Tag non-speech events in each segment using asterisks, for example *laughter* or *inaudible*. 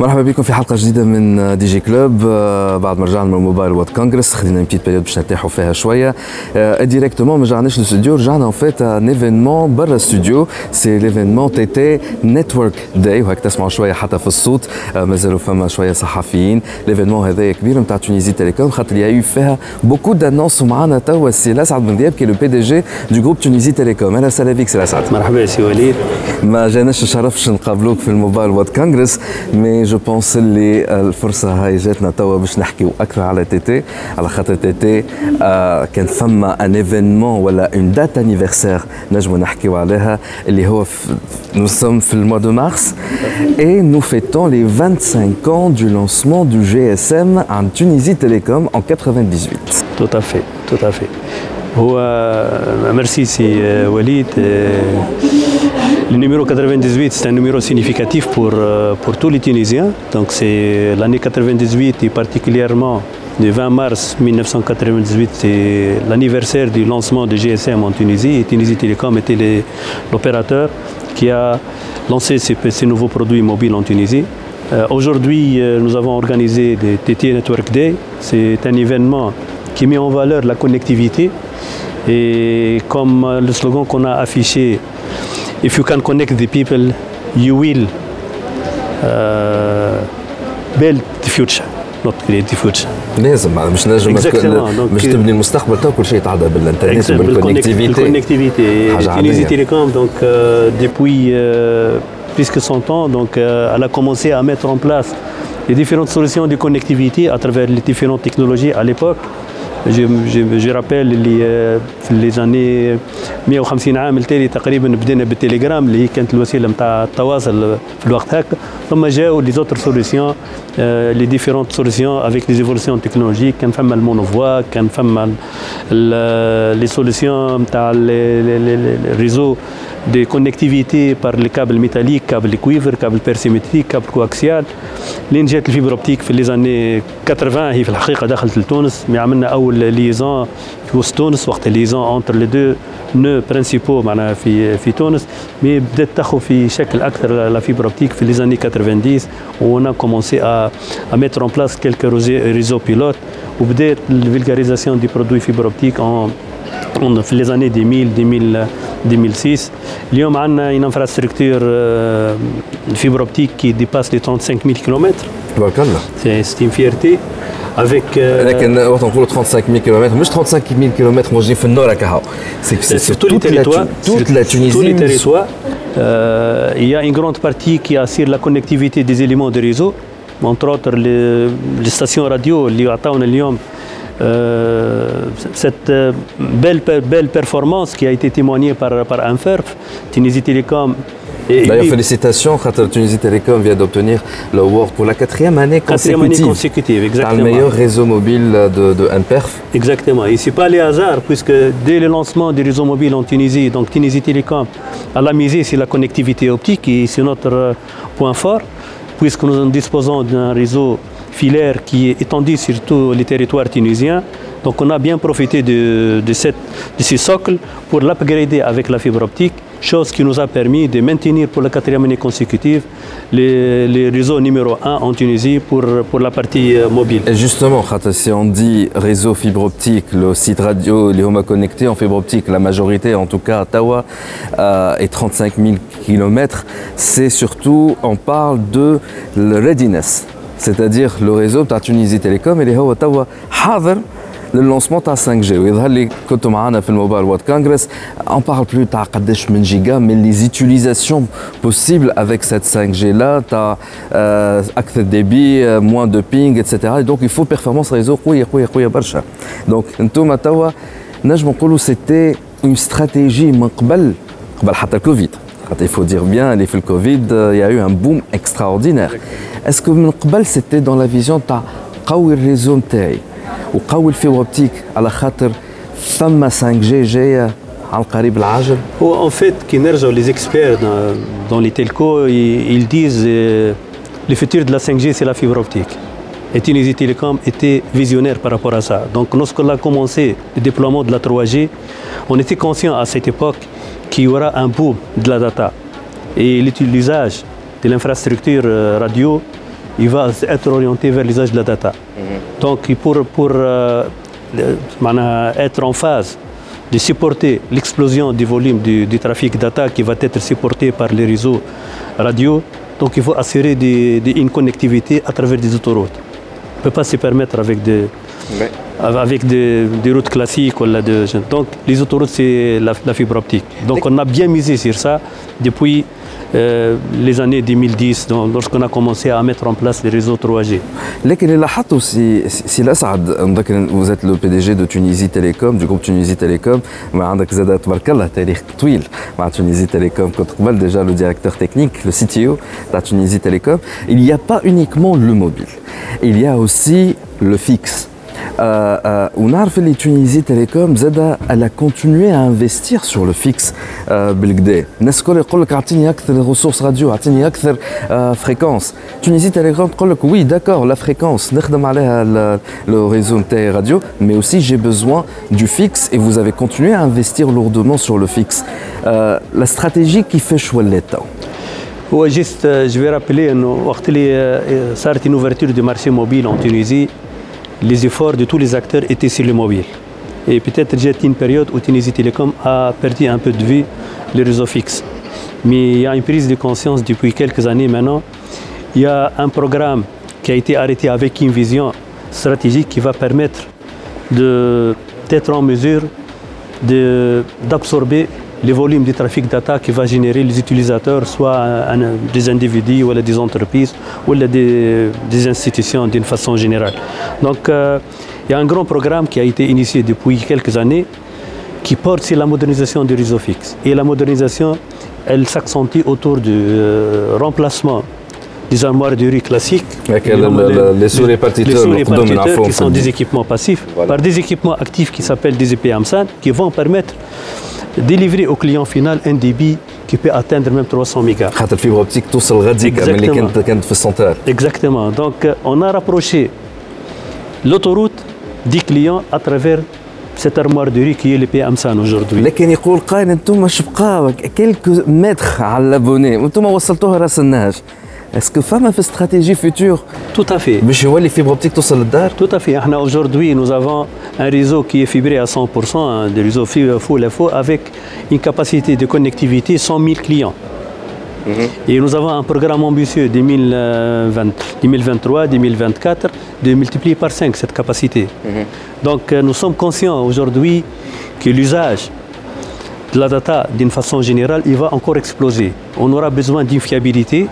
مرحبا بكم في حلقة جديدة من دي جي كلوب. آه، بعد ما رجعنا من الموبايل وورد كونغرس خدينا بتيت بيريود باش نرتاحوا فيها شوية. ديريكتومون ما رجعناش للاستوديو رجعنا ان فيت ان ايفينمون برا الاستوديو سي ليفينمون تي تي نتورك داي وهيك تسمعوا شوية حتى في الصوت. آه، مازالوا فما شوية صحفيين. ليفينمون هذايا كبير نتاع تونيزي تيليكوم خاطر يا فيها بوكو دانونس ومعنا توا سي لاسعد بن دياب كي لو بي دي جي دو جروب تونيزي تيليكوم. أهلا وسهلا بك سي لاسعد. مرحبا سي وليد. ما جاناش الشرف نقابلوك في الموبايل وورد كونغرس مي جو بونس اللي الفرصه هاي جاتنا توا باش نحكيو اكثر على تي تي على خاطر تي تي آه كان فما ان ايفينمون ولا اون دات انيفرسير نجمو نحكيو عليها اللي هو نو سوم في الموا دو مارس اي نو فيتون لي 25 ans du lancement du GSM en Tunisie Télécom en 98. Tout à fait, tout à fait. هو merci c'est Walid. le numéro 98, c'est un numéro significatif pour, pour tous les Tunisiens. Donc c'est l'année 98 et particulièrement le 20 mars 1998, c'est l'anniversaire du lancement du GSM en Tunisie. Et Tunisie Télécom était l'opérateur qui a lancé ces, ces, nouveaux produits mobiles en Tunisie. Euh, Aujourd'hui, euh, nous avons organisé des TT Network Day. C'est un événement qui met en valeur la connectivité. Et comme le slogan qu'on a affiché, If you can connect the people, you will uh, build the future. not create the future. لازم مش نجم باش تبني المستقبل تو كل شيء يتعدى بالانترنت وبالكونكتيفيتي بالكونكتيفيتي Tunisie Télécom donc euh, depuis euh, plus que 100 ans donc euh, elle a commencé à mettre en place les différentes solutions de connectivité à travers les différentes technologies à l'époque Je, je, je rappelle اللي في لي زاني 150 عام التالي تقريبا بدينا بالتليجرام اللي هي كانت الوسيلة نتاع التواصل في الوقت هكا ثم جاوا لي زوتر سوليسيون لي ديفيرونت سوليسيون افيك لي ايفولوسيون تكنولوجيك كان فما المونوفوا كان فما لي سوليسيون نتاع الريزو. de connectivité par les câbles métalliques, câbles cuivre, câbles persimétriques, câbles coaxial. لين جات الفيبر اوبتيك في لي زاني 80 هي في الحقيقه دخلت لتونس مي عملنا اول ليزون في وسط تونس وقت ليزون اونتر لي دو نو برينسيبو معناها في في تونس مي بدات تاخذ في شكل اكثر لا فيبر اوبتيك في لي زاني 90 ونا كومونسي ا ا ميتر اون بلاس كيلكو ريزو بيلوت وبدات الفيلغاريزاسيون دي برودوي فيبر اوبتيك اون في لي زاني 2000 2000 2006 اليوم عندنا une infrastructure fibre optique qui dépasse les 35 000 km. تبارك الله. C'est une fierté. Avec لكن وقت نقولوا 35 000 كيلومتر مش 35 000 كيلومتر موجودين في النور هكا C'est tous les territoires. Toute la Tunisie. Tous les territoires. Euh, il y a une grande partie qui assure la connectivité des éléments de réseau. entre autres les, les stations radio اللي عطاونا اليوم cette belle, belle performance qui a été témoignée par, par Tunisie Télécom. D'ailleurs, félicitations, Tunisie Télécom vient d'obtenir l'award pour la quatrième année consécutive. Quatrième année consécutive, exactement. Dans le meilleur réseau mobile de, de. Exactement. Et ce n'est pas les hasards, puisque dès le lancement des réseaux mobiles en Tunisie, donc Tunisie Télécom, a la misé sur la connectivité optique et c'est notre point fort, puisque nous disposons d'un réseau filaire qui est étendue sur tous les territoires tunisiens. Donc on a bien profité de, de, de ce socle pour l'upgrader avec la fibre optique, chose qui nous a permis de maintenir pour la quatrième année consécutive les, les réseaux numéro 1 en Tunisie pour, pour la partie mobile. Et justement, si on dit réseau fibre optique, le site radio, les Homa connectés en fibre optique, la majorité, en tout cas à Tawa, euh, est 35 000 km, c'est surtout, on parle de le readiness, c'est-à-dire le réseau de Tunisie Télécom اللي هو توا حاضر للونسمون تاع 5 جي ويظهر لي كنتوا معنا في الموبايل وورد كونغرس اون بارل بلو تاع قداش من جيجا من لي زيتيليزاسيون بوسيبل افيك سيت 5 جي لا تاع اكثر ديبي موان دو بينغ اتسيتيرا دونك يفو بيرفورمانس ريزو قويه قويه قويه برشا دونك انتوما توا نجم نقولوا سيتي اون استراتيجي من قبل قبل حتى الكوفيد il faut dire bien, les le Covid, il y a eu un boom extraordinaire. Est-ce que c'était dans la vision de قوي الريزو نتاعي وقوي الفيبر اوبتيك على خاطر فما 5 جي جايه على القريب العاجل هو ان فيت كي نرجعوا لي زيكسبير دون لي تيلكو ils disent le futur de la 5G c'est la fibre optique et Tunisie Telecom était visionnaire par rapport à ça. Donc lorsqu'on a commencé le déploiement de la 3G, on était conscient à cette époque qu'il y aura un boom de la data. Et l'utilisation de l'infrastructure radio il va être orienté vers l'usage de la data. Mhm. Donc pour, pour euh, être en phase de supporter l'explosion du volume du, du, trafic data qui va être supporté par les réseaux radio, donc il faut assurer des, des, une connectivité à travers des autoroutes. On ne peut pas se permettre avec des, Mais... avec des, des, routes classiques. De, donc les autoroutes, c'est la, la, fibre optique. Donc on a bien misé sur ça depuis euh, les années 2010, lorsqu'on a commencé à mettre en place les réseaux 3G. Vous êtes le PDG de Tunisie Télécom, du groupe Tunisie Télécom. Vous avez Tunisie Télécom, déjà le directeur technique, le CTO de Tunisie Télécom. Il n'y a pas uniquement le mobile, il y a aussi le fixe. ونعرف اللي تونيزي تيليكوم زاد elle a continué à investir sur le fixe بالكدا الناس الكل يقول لك اعطيني اكثر ريسورس راديو اعطيني اكثر فريكونس تونيزي تيليكوم تقول لك وي داكور لا فريكونس نخدم عليها لو ريزو نتاعي راديو mais aussi j'ai besoin du fixe et vous avez continué à investir lourdement sur le fixe la stratégie كيفاش ولات تو هو جيست جو في رابيلي انه وقت اللي صارت une ouverture du marché mobile en Tunisie les efforts de tous les acteurs étaient sur le mobile. Et peut-être j'ai une période où Tunisie Télécom a perdu un peu de vue les réseaux fixes. Mais il y a une prise de conscience depuis quelques années maintenant. Il y a un programme qui a été arrêté avec une vision stratégique qui va permettre d'être en mesure d'absorber les volumes de trafic data qui va générer les utilisateurs, soit un, des individus ou des entreprises ou des, des institutions d'une façon générale. Donc euh, il y a un grand programme qui a été initié depuis quelques années qui porte sur la modernisation du réseau fixe. Et la modernisation, elle s'accentue autour du euh, remplacement des armoires de riz classiques. les, les sous-répartiteurs sous qui sont des équipements passifs, voilà. par des équipements actifs qui s'appellent des EPAMSAN, qui vont permettre délivrer au client final un débit qui peut atteindre même 300 mégas. La fibre optique توصل غادي اللي كانت كانت في السنترال. Exactement. Donc on a rapproché l'autoroute du client à travers cette armoire de riz qui est le PM100 aujourd'hui. لكن يقول قائل انتم شبقى quelques mètres على l'abonné وانتم وصلتوها راس النهج. Est-ce que femme a fait stratégie future Tout à fait. Mais je vois les fibres optiques tout seul Tout à fait. Aujourd'hui, nous avons un réseau qui est fibré à 100%, un des réseaux full FO avec une capacité de connectivité 100 000 clients. Mm -hmm. Et nous avons un programme ambitieux 2023-2024 de multiplier par 5 cette capacité. Mm -hmm. Donc nous sommes conscients aujourd'hui que l'usage de la data d'une façon générale, il va encore exploser. On aura besoin d'une fiabilité,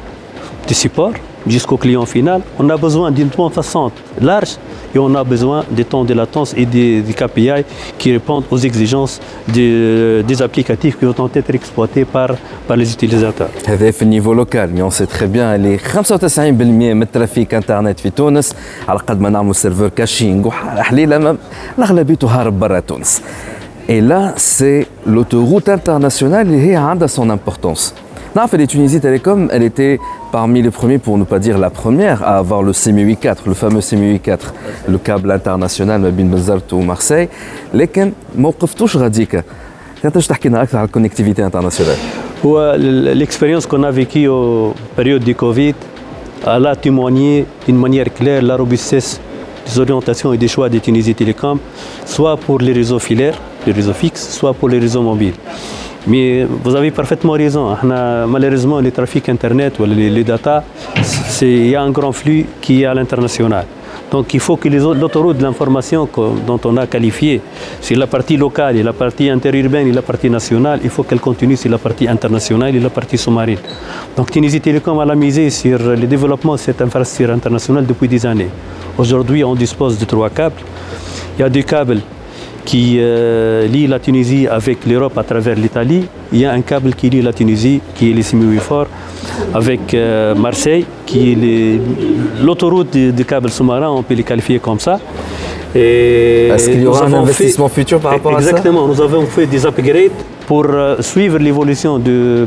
de support jusqu'au client final. On a besoin d'une bande passante large et on a besoin des temps de latence et des, des KPI qui répondent aux exigences des, des, applicatifs qui vont être exploités par, par les utilisateurs. هذا في النيفو لوكال مي اون سي تري بيان اللي 95% من الترافيك انترنت في تونس على قد ما نعملوا سيرفر كاشينغ وحليله الاغلبيه هارب برا تونس. Et là, c'est l'autoroute internationale et elle a son importance. Non, fait, les Tunisie Télécom, elle était parmi les premiers, pour ne pas dire la première, à avoir le CMUI 4, le fameux CMUI 4, le câble international ma bin Bazart ou Marseille. لكن ما وقفتوش غاديكا. كيفاش تحكي لنا اكثر على الكونكتيفيتي انترناسيونال؟ هو l'expérience qu'on a vécue au période du Covid, elle a témoigné d'une manière claire la robustesse des orientations et des choix de Tunisie Télécom, soit pour les réseaux filaires, les réseaux fixes, soit pour les réseaux mobiles. Mais vous avez parfaitement raison. Malheureusement, le trafic Internet ou les, data, il y a un grand flux qui est à l'international. Donc il faut que l'autoroute de l'information dont on a qualifié sur la partie locale la partie interurbaine et la partie nationale, il faut qu'elle continue sur la partie internationale et la partie sous-marine. Donc Tunisie Télécom a misé sur le développement de cette infrastructure internationale depuis des années. Aujourd'hui, on dispose de trois câbles. Il y a des câbles qui euh, lie la Tunisie avec l'Europe à travers l'Italie. Il y a un câble qui lie la Tunisie, qui est les Simi-Fort, avec euh, Marseille, qui est l'autoroute du câble sous-marin, on peut les qualifier comme ça. Est-ce qu'il y aura un investissement futur par rapport à ça? Exactement, nous avons fait des upgrades pour euh, suivre l'évolution de,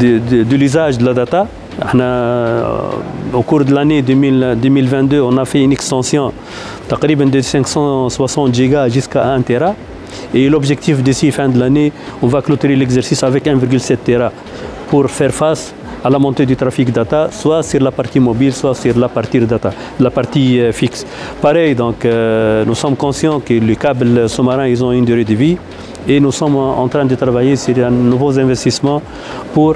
de, l'usage de la data. au cours de l'année 2022, on a fait une extension de 560 gigas jusqu'à 1 Tera. Et l'objectif d'ici fin de l'année, on va clôturer l'exercice avec 1,7 Tera pour faire face à la montée du trafic data, soit sur la partie mobile, soit sur la partie data, la partie euh, fixe. Pareil, donc euh, nous sommes conscients que les câbles sous-marins, ils ont une durée de vie et nous sommes en train de travailler sur de nouveaux investissements pour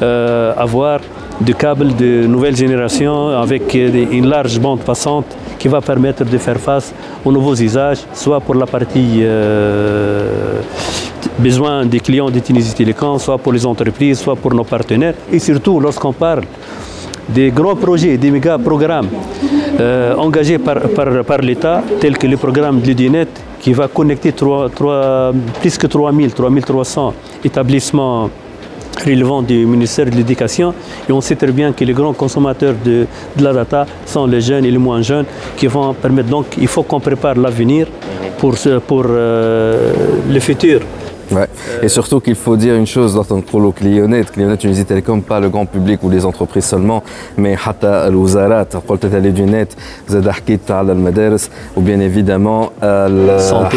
euh, avoir des câbles de nouvelle génération avec une large bande passante qui va permettre de faire face aux nouveaux usages, soit pour la partie euh, besoin des clients de Tunisie Télécom, soit pour les entreprises, soit pour nos partenaires. Et surtout, lorsqu'on parle des grands projets, des méga programmes euh, engagés par, par, l'État, tels que le programme de l'UDINET, qui va connecter plus que 3000, 3300 établissements relevant du ministère de l'Éducation. Et on sait très bien que les grands consommateurs de, la data sont les jeunes et les moins jeunes qui vont permettre. Donc, il faut qu'on prépare l'avenir pour, pour euh, le futur. Ouais. Et surtout qu'il faut dire une chose dans ton prolo Clionet, Clionet Tunisie Télécom, pas le grand public ou les entreprises seulement, mais حتى الوزارات قلت تاع لي زاد حكيت على المدارس وبيان évidemment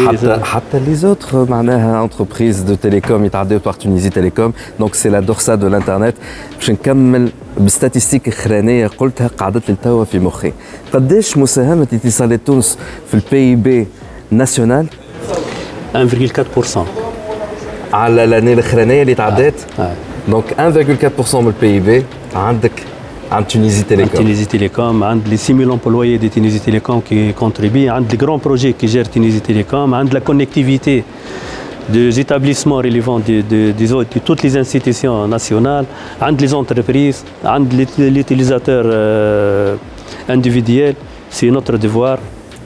حتى حتى les autres معناها entreprises de télécom يتعداو par Tunisie Télécom donc c'est la dorsa de l'internet باش نكمل بستاتيستيك اخرانيه قلتها قعدت لي توا في مخي قداش مساهمه اتصالات تونس في البي بي ناسيونال 1,4% على l'année الاخرانيه اللي تعدات دونك 1,4% من البي بي عندك عند تونيزي تيليكوم تونيزي تيليكوم عند لي 6000 امبلويي دي تونيزي تيليكوم كي كونتريبي عند لي جران بروجي كي جير تونيزي تيليكوم عند لا كونيكتيفيتي des établissements relevant de, de, de, de, toutes les institutions nationales, عند les entreprises, عند l'utilisateur euh, individuel. C'est notre devoir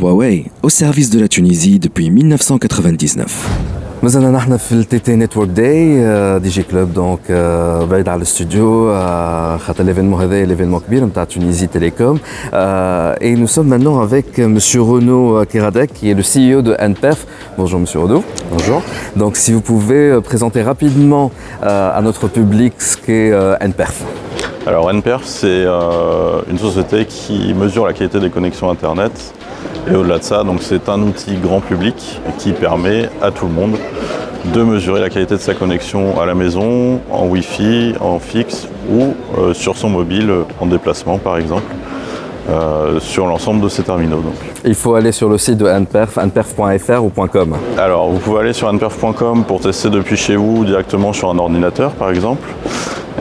Huawei au service de la Tunisie depuis 1999. مازلنا نحن في التي تي نتورك داي دي جي كلوب دونك بعيد على الاستوديو خاطر ليفينمون هذا ليفينمون كبير نتاع تونيزي تيليكوم et nous sommes maintenant avec monsieur Renaud Kiradek qui est le CEO de NPERF. Bonjour monsieur Renaud. Bonjour. Donc si vous pouvez présenter rapidement à notre public ce qu'est NPERF. Alors NPERF c'est une société qui mesure la qualité des connexions internet et au-delà de ça, donc c'est un outil grand public qui permet à tout le monde de mesurer la qualité de sa connexion à la maison, en Wi-Fi, en fixe ou euh, sur son mobile en déplacement par exemple. Euh, sur l'ensemble de ces terminaux. Il faut aller sur le site de Anperf, anperf.fr ou .com Alors, vous pouvez aller sur anperf.com pour tester depuis chez vous directement sur un ordinateur par exemple.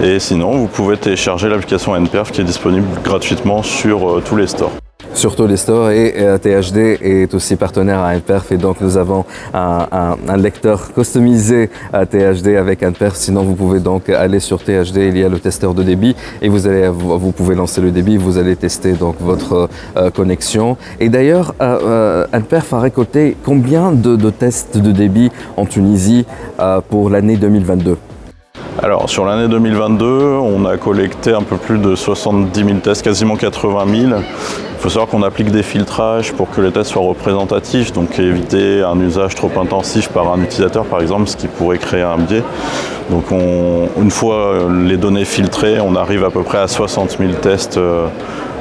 Et sinon, vous pouvez télécharger l'application Anperf qui est disponible gratuitement sur euh, tous les stores surtout les stores et THD est aussi partenaire à Imperf et donc nous avons un, lecteur customisé à THD avec Imperf. Sinon vous pouvez donc aller sur THD, il y a le testeur de débit et vous allez vous pouvez lancer le débit, vous allez tester donc votre euh, connexion. Et d'ailleurs euh, Imperf a récolté combien de, tests de débit en Tunisie euh, pour l'année 2022 alors sur l'année 2022, on a collecté un peu plus de 70 000 tests, quasiment 80 000. Il faut savoir qu'on applique des filtrages pour que les tests soient représentatifs, donc éviter un usage trop intensif par un utilisateur par exemple, ce qui pourrait créer un biais. Donc une fois les données filtrées, on arrive à peu près à 60 000 tests euh,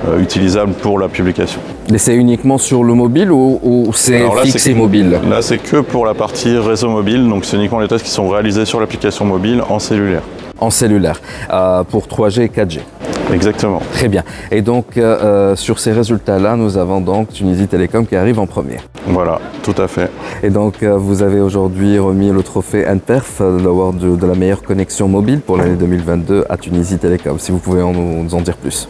euh, utilisables pour la publication. Mais c'est uniquement sur le mobile ou, c'est fixe et mobile? Là c'est que pour la partie réseau mobile, donc c'est uniquement les tests qui sont réalisés sur l'application mobile en cellulaire. En cellulaire, euh, pour 3G et 4G Exactement. Très bien. Et donc, euh, euh, sur ces résultats-là, nous avons donc Tunisie Télécom qui arrive en premier. Voilà, tout à fait. Et donc, euh, vous avez aujourd'hui remis le trophée NPERF, l'award de, de, la meilleure connexion mobile pour l'année 2022 à Tunisie Télécom. Si vous pouvez en, nous en dire plus.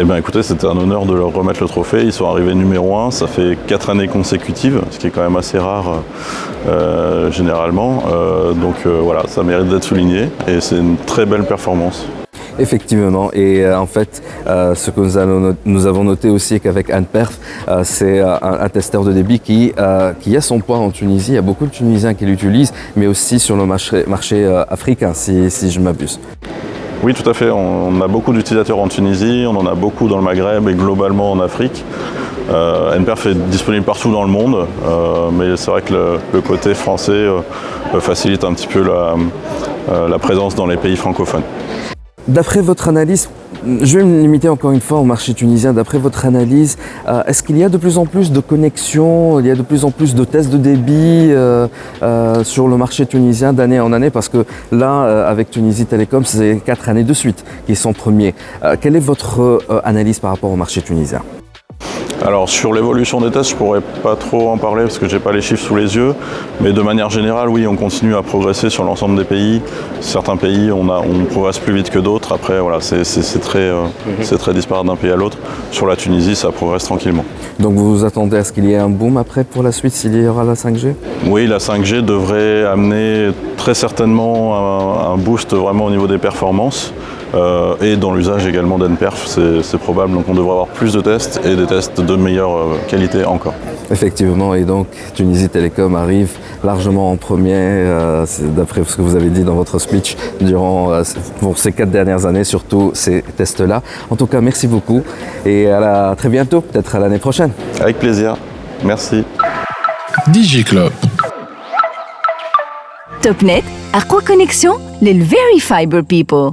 Eh bien écoutez, c'était un honneur de leur remettre le trophée. Ils sont arrivés numéro 1, ça fait 4 années consécutives, ce qui est quand même assez rare euh, généralement. Euh, donc euh, voilà, ça mérite d'être souligné et c'est une très belle performance. Effectivement, et euh, en fait, euh, ce que nous, avons noté aussi qu'avec Anne-Perf, euh, c'est un, un, testeur de débit qui, qui a son poids en Tunisie. Il y a beaucoup de Tunisiens qui l'utilisent, mais aussi sur le marché, marché africain, si, si je m'abuse. Oui, tout à fait. On a beaucoup d'utilisateurs en Tunisie, on en a beaucoup dans le Maghreb et globalement en Afrique. Euh, NPerf est disponible partout dans le monde, euh, mais c'est vrai que le, le, côté français euh, facilite un petit peu la, la présence dans les pays francophones. D'après votre analyse, je vais me limiter encore une fois au marché tunisien. D'après votre analyse, euh, est-ce qu'il y a de plus en plus de connexions, il y a de plus en plus de tests de débit euh, euh, sur le marché tunisien d'année en année? Parce que là, avec Tunisie Télécom, c'est quatre années de suite qui sont premiers. Quelle est votre analyse par rapport au marché tunisien? Alors sur l'évolution des tests, je pourrais pas trop en parler parce que j'ai pas les chiffres sous les yeux, mais de manière générale, oui, on continue à progresser sur l'ensemble des pays. Certains pays, on, a, on progresse plus vite que d'autres. Après, voilà, c'est très, euh, mm -hmm. très disparate d'un pays à l'autre. Sur la Tunisie, ça progresse tranquillement. Donc vous vous attendez à ce qu'il y ait un boom après pour la suite s'il y aura la 5G Oui, la 5G devrait amener très certainement un, un boost vraiment au niveau des performances. Euh, et dans l'usage également d'NPerf, c'est probable. Donc on devrait avoir plus de tests et des tests de meilleure euh, qualité encore. Effectivement, et donc Tunisie Télécom arrive largement en premier, euh, d'après ce que vous avez dit dans votre speech, durant euh, pour ces quatre dernières années, surtout ces tests-là. En tout cas, merci beaucoup et à, la, à très bientôt, peut-être à l'année prochaine. Avec plaisir. Merci. DigiClub. TopNet, Aqua Connexion, les Very Fiber People.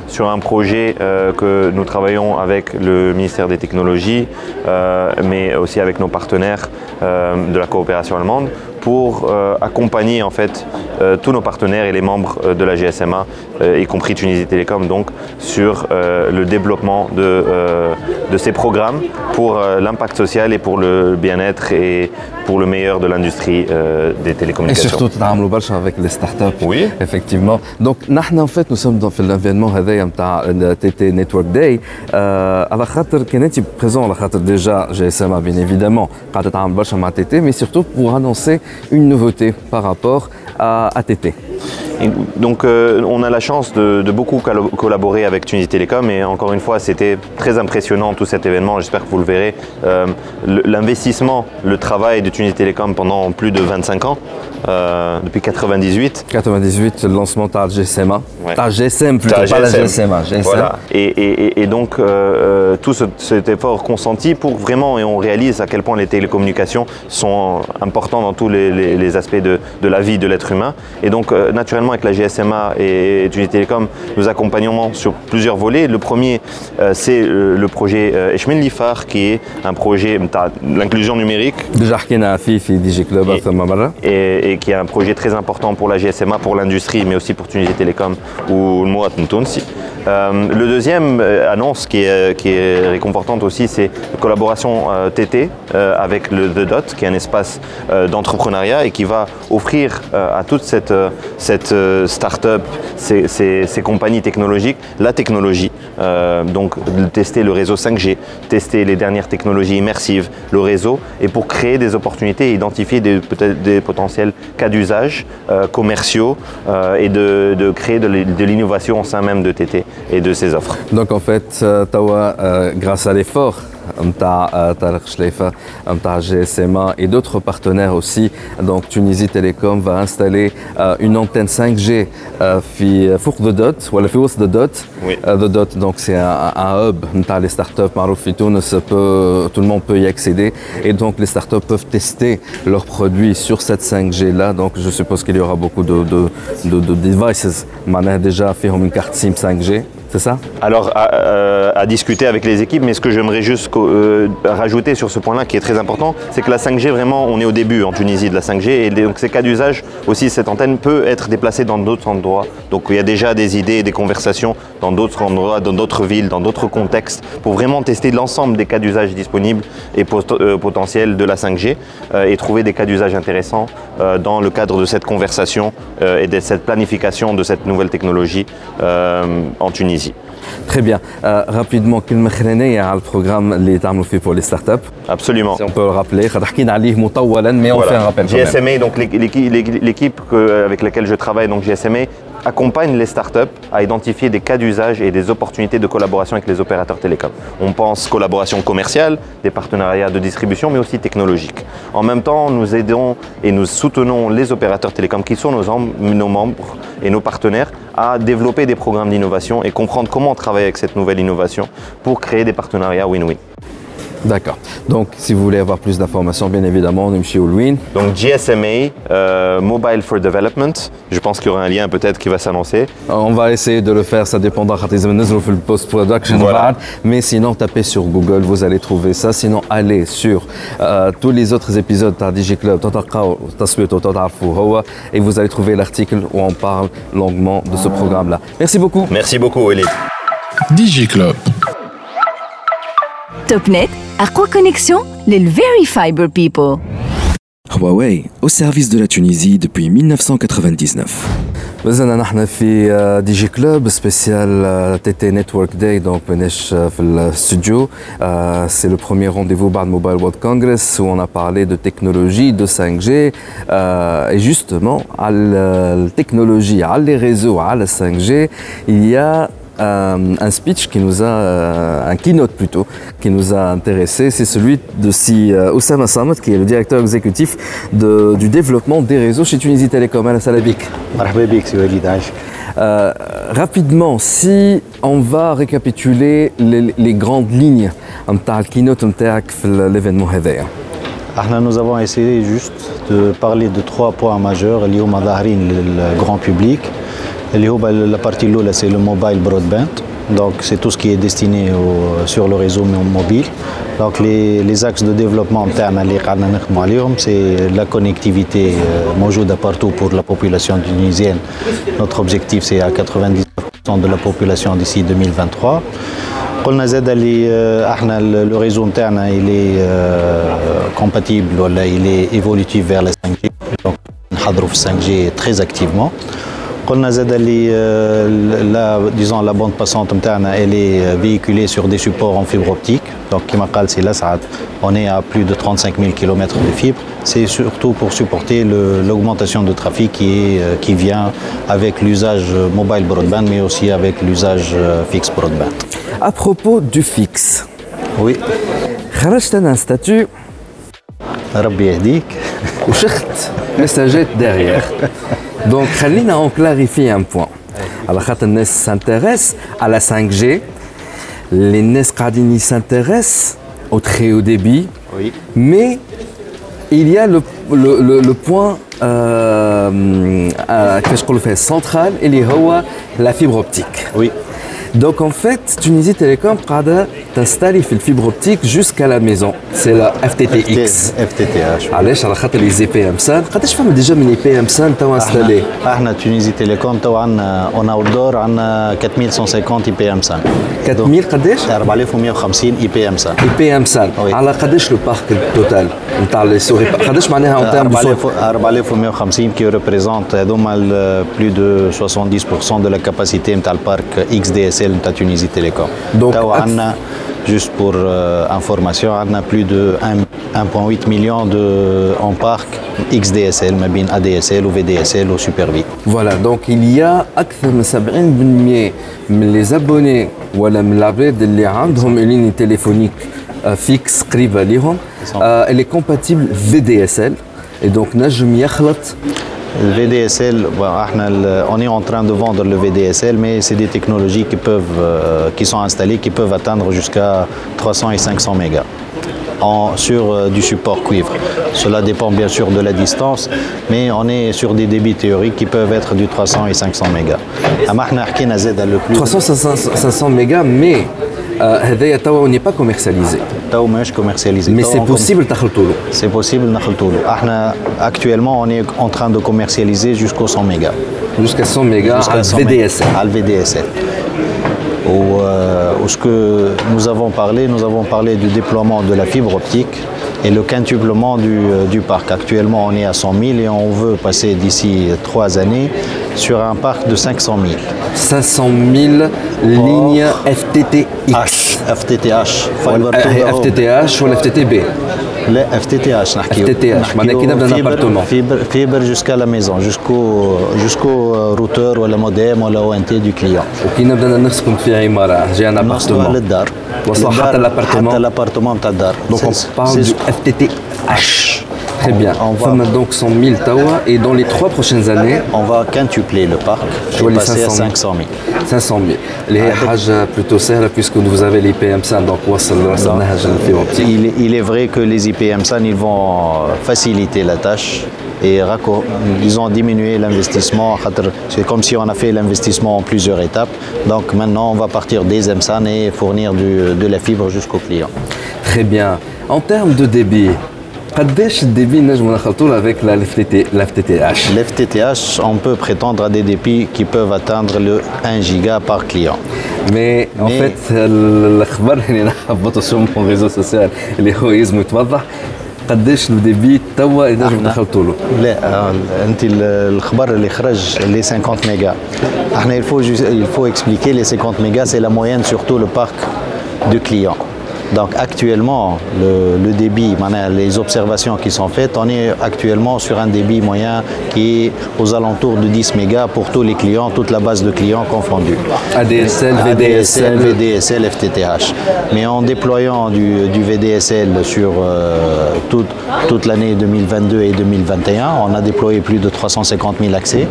sur un projet euh, que nous travaillons avec le ministère des Technologies, euh, mais aussi avec nos partenaires euh, de la coopération allemande pour euh, accompagner en fait euh, tous nos partenaires et les membres euh, de la GSMA, y compris Tunisie Télécom, donc sur le développement de, de, ces programmes pour l'impact social et pour le bien-être et pour le meilleur de l'industrie des télécommunications. Et surtout, tu avec les startups. Oui. Effectivement. Donc, nous, en fait, nous sommes dans l'événement TT Network Day. À la khater, présent, à la déjà GSMA, bien évidemment, quand tu as un TT, mais surtout pour annoncer une nouveauté par rapport à ATT. Et donc euh, on a la chance de, de, beaucoup collaborer avec Tunisie Télécom et encore une fois c'était très impressionnant tout cet événement, j'espère que vous le verrez. Euh, L'investissement, le, travail de Tunisie Télécom pendant plus de 25 ans, euh, depuis 98. 98, le lancement de GSMA. Ouais. GSM plutôt, pas GSM. la GSMA. GSM. Voilà. Et, et, et donc tout ce, cet effort consenti pour vraiment, et on réalise à quel point les télécommunications sont importantes dans tous les, les, les aspects de, de, la vie de l'être humain. Et donc naturellement avec la GSMA et Tunisie Télécom, nous accompagnons sur plusieurs volets. Le premier, euh, c'est le projet Eshmin Lifar, qui est un projet l'inclusion numérique. Déjà, et, et, qui est un projet très important pour la GSMA, pour l'industrie, mais aussi pour Tunisie Télécom ou le Mouat Ntounsi. Euh, le deuxième euh, annonce qui est, qui est réconfortante aussi, c'est la collaboration euh, TT euh, avec le The Dot, qui est un espace euh, d'entrepreneuriat et qui va offrir euh, à toute cette, cette start-up, ces, compagnies technologiques, la technologie. donc de tester le réseau 5G, tester les dernières technologies immersives, le réseau, et pour créer des opportunités identifier des, peut-être des potentiels cas d'usage commerciaux et de, de créer de l'innovation au sein même de TT et de ses offres. Donc en fait, Tawa, euh, grâce à l'effort GSMA et d'autres partenaires aussi. Donc Tunisie Télécom va installer une antenne 5G Four de Dot ou de Dot. The Dot, donc c'est un, hub les startups tout le monde peut y accéder et donc les startups peuvent tester leurs produits sur cette 5G là. Donc je suppose qu'il y aura beaucoup de, de, de, de devices. déjà fait une carte SIM 5G c'est ça Alors, euh, à, discuter avec les équipes, mais ce que j'aimerais juste euh, rajouter sur ce point-là qui est très important, c'est que la 5G, vraiment, on est au début en Tunisie de la 5G, et donc ces cas d'usage, aussi cette antenne peut être déplacée dans d'autres endroits. Donc il y a déjà des idées, des conversations dans d'autres endroits, dans d'autres villes, dans d'autres contextes, pour vraiment tester l'ensemble des cas d'usage disponibles et euh, potentiels de la 5G, et trouver des cas d'usage intéressants dans le cadre de cette conversation et de cette planification de cette nouvelle technologie en Tunisie. Très bien. Euh, rapidement, quel y a le programme les fait pour les startups? Absolument. Si on peut le rappeler, mais on fait un rappel. GSMA, donc l'équipe avec laquelle je travaille, donc GSMA, accompagne les startups à identifier des cas d'usage et des opportunités de collaboration avec les opérateurs télécoms. On pense collaboration commerciale, des partenariats de distribution, mais aussi technologiques. En même temps, nous aidons et nous soutenons les opérateurs télécoms qui sont nos membres et nos partenaires à développer des programmes d'innovation et comprendre comment travailler avec cette nouvelle innovation pour créer des partenariats win-win. D'accord. Donc, si vous voulez avoir plus d'informations, bien évidemment, on est chez Ulwin. Donc, GSMA, euh, Mobile for Development. Je pense qu'il y aura un lien peut-être qui va s'annoncer. Euh, on va essayer de le faire, ça dépendra le post-production. Voilà. Mais sinon, tapez sur Google, vous allez trouver ça. Sinon, allez sur euh, tous les autres épisodes de DigiClub, et vous allez trouver l'article où on parle longuement de ce programme-là. Merci beaucoup. Merci beaucoup, Elie. DigiClub. TopNet quoi connexion les Very Fiber People. Huawei, au service de la Tunisie depuis 1999. مازلنا نحن في دي جي كلوب سبيسيال تي تي نتورك داي دونك ماناش في الاستوديو سي لو بروميير رونديفو بعد موبايل وورد كونغرس و اون ا بارلي دو تكنولوجي دو 5 جي اي جوستومون على التكنولوجي على لي ريزو على 5 جي il y a euh, un speech qui nous a, euh, un keynote plutôt, qui nous a intéressé. C'est celui de si euh, Oussama Samad, qui est le directeur exécutif de, du développement des réseaux chez Tunisie Télécom. À la Salabik. Euh, rapidement, si on va récapituler les, les grandes lignes de keynote de l'événement nous avons essayé juste de parler de trois points majeurs le grand public. La partie là, c'est le mobile broadband. Donc c'est tout ce qui est destiné sur le réseau mobile. Les, axes de développement c'est la connectivité euh, partout pour la population tunisienne. Notre objectif c'est à 90% de la population d'ici 2023. Euh, le réseau interne il est euh, compatible, il est évolutif vers la 5G. Donc, 5G très activement. قلنا زاد اللي disons la bande passante elle est véhiculée sur des supports en fibre optique donc كما قال سي لسعد on est à plus de 35 000 km de fibre c'est surtout pour supporter l'augmentation de trafic qui, est, qui vient avec l'usage mobile broadband mais aussi avec l'usage fixe broadband à propos du fixe oui خرجت un statut ربي يهديك وشخت مساجات derrière *laughs* donc, on clarifie un point. Alors, quand NES s'intéresse à la 5G, les NES s'intéressent au très haut débit, oui. mais il y a le, le, le, point euh, euh, que je fait? Central, il y a la fibre optique. Oui. Donc en fait, Tunisie Télécom قاعدة تنستالي في الفيبر اوبتيك jusqu'à la maison. C'est la FTTX. FTTH. علاش على خاطر لي زي بي ام سان قداش فما ديجا من لي بي ام سان تو انستالي؟ احنا تونيزي تيليكوم تو عندنا اون اوت دور عندنا 4150 اي بي ام سان 4000 قداش؟ 4150 اي بي ام سان اي بي ام سان على قداش لو بارك توتال نتاع لي سوري قداش معناها اون تيرم 4150 كي ريبريزونت هذوما بلو دو 70% دو لا كاباسيتي نتاع البارك اكس دي اس celle de Tunisie Télécom. Donc, juste pour euh, information, on a plus de 1,8 million de, euh, en parc XDSL, Mabin ADSL ou VDSL ou SuperV. Voilà, donc il y a plus de 70% les abonnés ou les qui ont une ligne téléphonique euh, fixe, elle est compatible VDSL. Et donc, Najm Yakhlat le VDSL, euh, on est en train de vendre le VDSL, mais c'est des technologies qui, peuvent, euh, sont installées, qui peuvent atteindre jusqu'à 300 et 500 mégas. Sur euh, du support cuivre. Cela dépend bien sûr de la distance, mais on est sur des débits théoriques qui peuvent être du 300 et 500 mégas. 300 500 mégas, mais euh, on n'est pas commercialisé. توا ماهيش commercialisé. Mais c'est possible تخلطوا C'est possible نخلطوا له. احنا actuellement on est en train de commercialiser jusqu'au 100 mégas. Jusqu'à 100 mégas à VDSL. À VDSL. Ou, euh, ce que nous avons parlé, nous avons parlé du déploiement de la fibre optique et le quintuplement du, euh, du, parc. Actuellement, on est à 100 000 et on veut passer d'ici trois années sur un parc de 500 000. 500 000 lignes FTTX. FTTH. FTTH ou FTTB لا اف تي تي اش نحكيو اف تي تي اش معناها كي نبدا نابارتمون فيبر فيبر جوسكا لا ميزون جوسكو جوسكو روتور ولا موديم ولا او ان تي دو كليون وكي نبدا نسكن في عماره جاي ان ابارتمون للدار وصل حتى لابارتمون حتى لابارتمون تاع الدار دونك اون بارل دو اف تي تي اش Très bien. On va... Enfin, maintenant 100 000 Tawa et dans les trois prochaines années. On va quintupler le parc. Je vais passer 500 à 500 000. 500 000. Les ah, plutôt serres puisque vous avez les donc il, est vrai que les IPMSAN ils vont faciliter la tâche et ils ont diminué l'investissement. C'est comme si on a fait l'investissement en plusieurs étapes. Donc maintenant, on va partir des EMSAN et fournir de la fibre jusqu'au client. Très bien. En termes de débit, قداش الديبي نجمو نخلطوا avec la FTTH L'FTTH, on peut prétendre à des débits qui peuvent atteindre le 1 giga par client. Mais, en fait الاخبار اللي نهبطوا sur mon réseau social اللي هو يلزم يتوضح قداش الديبي توا نجم نخلطوا له لا انت الخبر اللي خرج لي 50 ميجا احنا il faut il faut expliquer les 50 mégas c'est la moyenne sur tout le parc de clients donc actuellement, le, débit, les observations qui sont faites, on est actuellement sur un débit moyen qui est aux alentours de 10 mégas pour tous les clients, toute la base de clients confondus. ADSL, VDSL. VDSL, FTTH. Mais en déployant du, VDSL sur euh, toute, toute l'année 2022 et 2021, on a déployé plus de 350 000 accès.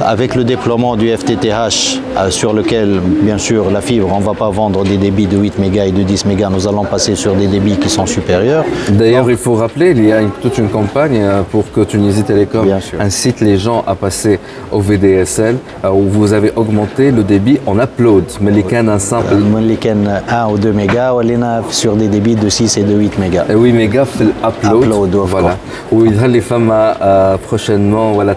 Avec le déploiement du FTTH, euh, sur lequel, bien sûr, la fibre, on ne va pas vendre des débits de 8 mégas et de 10 mégas, nous allons passer sur des débits qui sont supérieurs. D'ailleurs, il faut rappeler, il y a toute une campagne euh, pour que Tunisie Télécom incite les gens à passer au VDSL, euh, où vous avez augmenté le débit en upload. Mais les cannes un simple. Les cannes 1 ou 2 mégas, on sur des débits de 6 et de 8 mégas. Et 8 mégas, fait upload. upload voilà. Où il y a les femmes prochainement, voilà,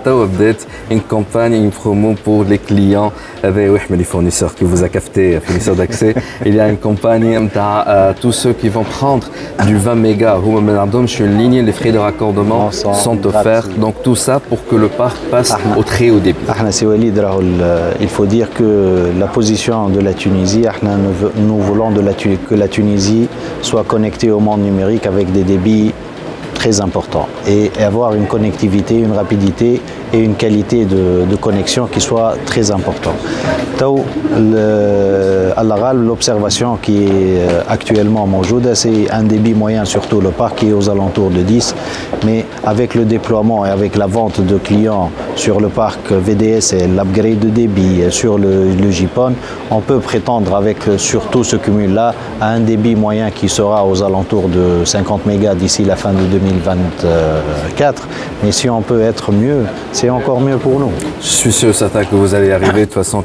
une campagne une promo pour les clients avec les fournisseurs qui vous a capté, fournisseurs d'accès. *laughs* Il y a une campagne tous ceux qui vont prendre du 20 mégas. Je suis une ligne, les frais de raccordement sont offerts. Donc tout ça pour que le parc passe au très haut débit. Il faut dire que la position de la Tunisie, nous voulons que la Tunisie soit connectée au monde numérique avec des débits très importants et avoir une connectivité, une rapidité et une qualité de, connexion qui soit très importante. L'observation qui est actuellement maujoud, c'est un débit moyen, surtout le parc qui est aux alentours de 10, mais avec le déploiement et avec la vente de clients sur le parc VDS et l'upgrade de débit sur le, le JPON, on peut prétendre avec surtout ce cumul-là à un débit moyen qui sera aux alentours de 50 mégas d'ici la fin de 2024. Mais si on peut être mieux, c'est encore mieux pour nous. Je suis sûr certain que vous allez arriver. De toute façon,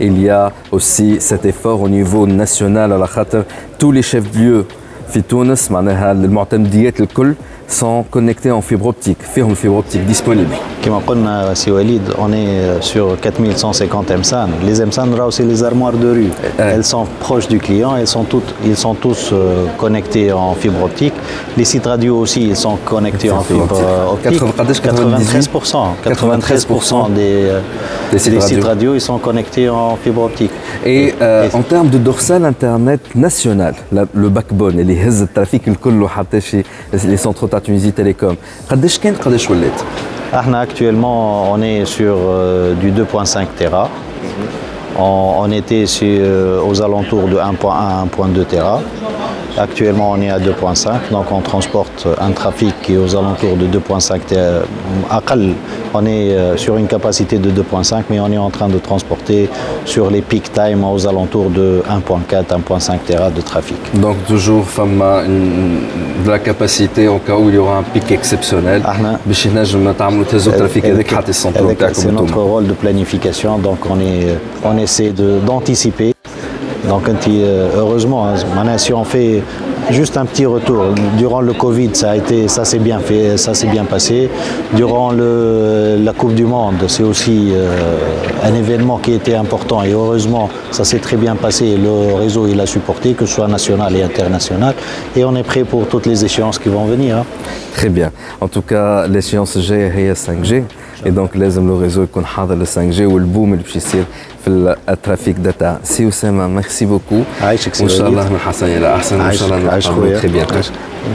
il y a aussi cet effort au niveau national. à la Charte. Tous les chefs de lieu, Tunis, les sont connectés en fibre optique, une fibre optique disponible. Comme on si Walid, on est sur 4150 MSAN. Les MSAN, c'est les armoires de rue. Elles sont proches du client, elles sont toutes, ils sont tous euh, connectés en fibre optique. Les sites radio aussi, ils sont connectés en fibre optique. 93%, 93% des, des, sites, radio. ils sont connectés en fibre optique. Et, euh, en termes de dorsal internet national, le backbone, les trafic, les centres Tunisie Télécom. Actuellement, on est sur euh, du 2.5 Tera. On, était sur, euh, aux alentours de 1.1 1.2 Tera. Actuellement, on est à 2.5, donc on transporte un trafic qui est aux alentours de 2.5 On est euh, sur une capacité de 2.5, mais on est en train de transporter sur les peak time aux alentours de 1.4, 1.5 Tera de trafic. Donc toujours de la capacité au cas où il y aura un pic exceptionnel. C'est notre rôle de planification, donc on, est, on essaie d'anticiper donc, euh, heureusement, hein, maintenant, si on fait juste un petit retour, durant le Covid, ça a été, ça s'est bien fait, ça s'est bien passé. Durant la Coupe du Monde, c'est aussi euh, un événement qui était important et heureusement, ça s'est très bien passé. Le réseau, il a supporté, que ce soit national et international. Et on est prêt pour toutes les échéances qui vont venir. Hein. Très bien. En tout cas, l'échéance G 5G. Et donc, le réseau est le 5G ou le boom, le في الترافيك داتا سي اسامه ميرسي بوكو عايشك سي وان شاء الله من حسن الى احسن وان شاء الله نتقابلوا très bientôt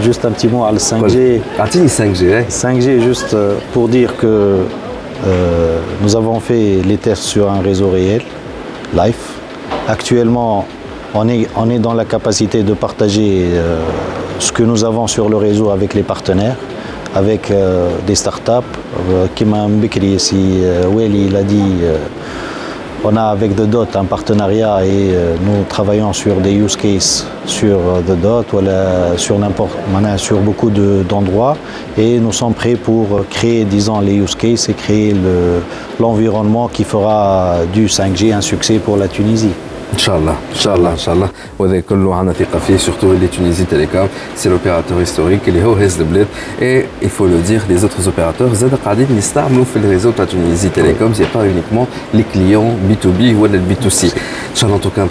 juste un petit mot على 5G اعطيني 5G 5G juste euh, pour dire que euh, nous avons fait les tests sur un réseau réel live actuellement on est, on est dans la capacité de partager euh, ce que nous avons sur le réseau avec les partenaires avec euh, des startups. Kim Mbikri, si Weli l'a dit, on a avec The Dot un partenariat et euh, nous travaillons sur des use cases sur euh, The Dot, sur sur beaucoup d'endroits et nous sommes prêts pour créer, disons, les use cases et créer l'environnement qui fera du 5G un succès pour la Tunisie. Inch'Allah, Inch'Allah, Inch'Allah. Surtout les Tunisie Télécom, c'est l'opérateur historique, il est Et il faut le dire, les autres opérateurs, Zadaqadib, Nistar, nous fait le réseau de la Tunisie Télécom, c'est pas uniquement les clients B2B ou le B2C. Inch'Allah, en tout cas,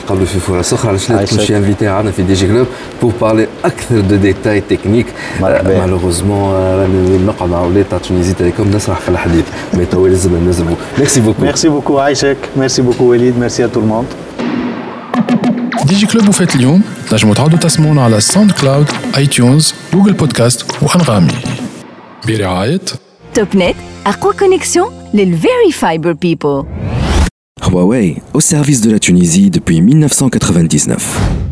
je suis invité à Anafi DG Club pour parler de détails techniques. Euh, malheureusement, euh, la Tunisie Télécom, n'a pas le hadith. Mais Merci beaucoup. Merci beaucoup, Aïchek. Merci beaucoup, Walid. Merci à tout le monde. كلوب وفات اليوم تنجموا تعودوا تسمعونا على ساوند كلاود اي تيونز جوجل بودكاست وانغامي برعاية توب نت اقوى كونيكسيون للفيري فايبر بيبل Huawei, au service de la Tunisie depuis 1999.